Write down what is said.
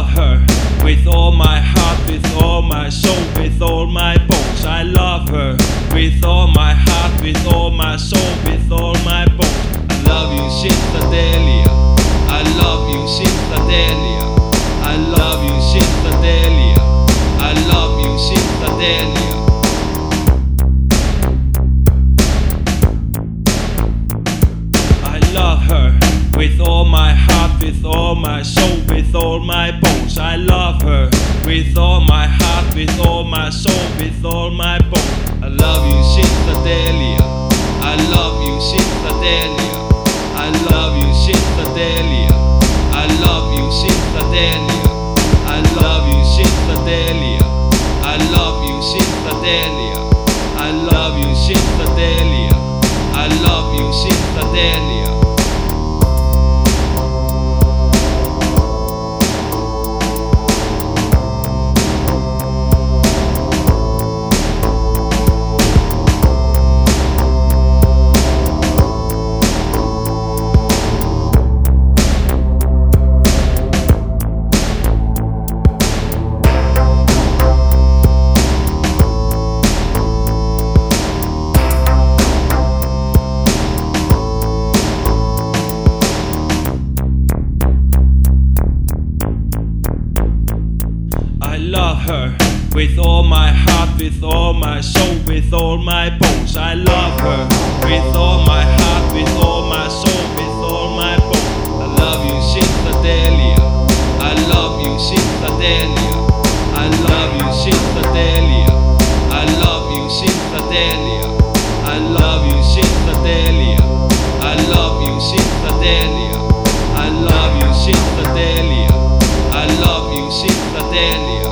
love her with all my heart, with all my soul, with all my bones. I love her with all my heart, with all my soul, with all my bones. I love you, Sister Delia. I love you, Sister Delia. I love you, Sister Delia. I love you, Sister Delia. I love her with all my heart, with all my soul, with all my bones. I love her with all my heart, with all my soul, with all my bones. I love you, Synthadelia. I love you, Synthadelia. I love you, Synthadelia. I love you, Synthadelia. I love you, Synthadelia. I love you, Synthadelia. I love you, Synthadelia. I love you, Synthadelia. love her with all my heart, with all my soul, with all my bones. I love her with all my heart, with all my soul, with all my bones. I love you, Cynthia. I love you, Cynthia. I love you, Cynthia. I love you, Cynthia. I love you, Cynthia. I love you, Cynthia. I love you, Cynthia. I love you, Cynthia.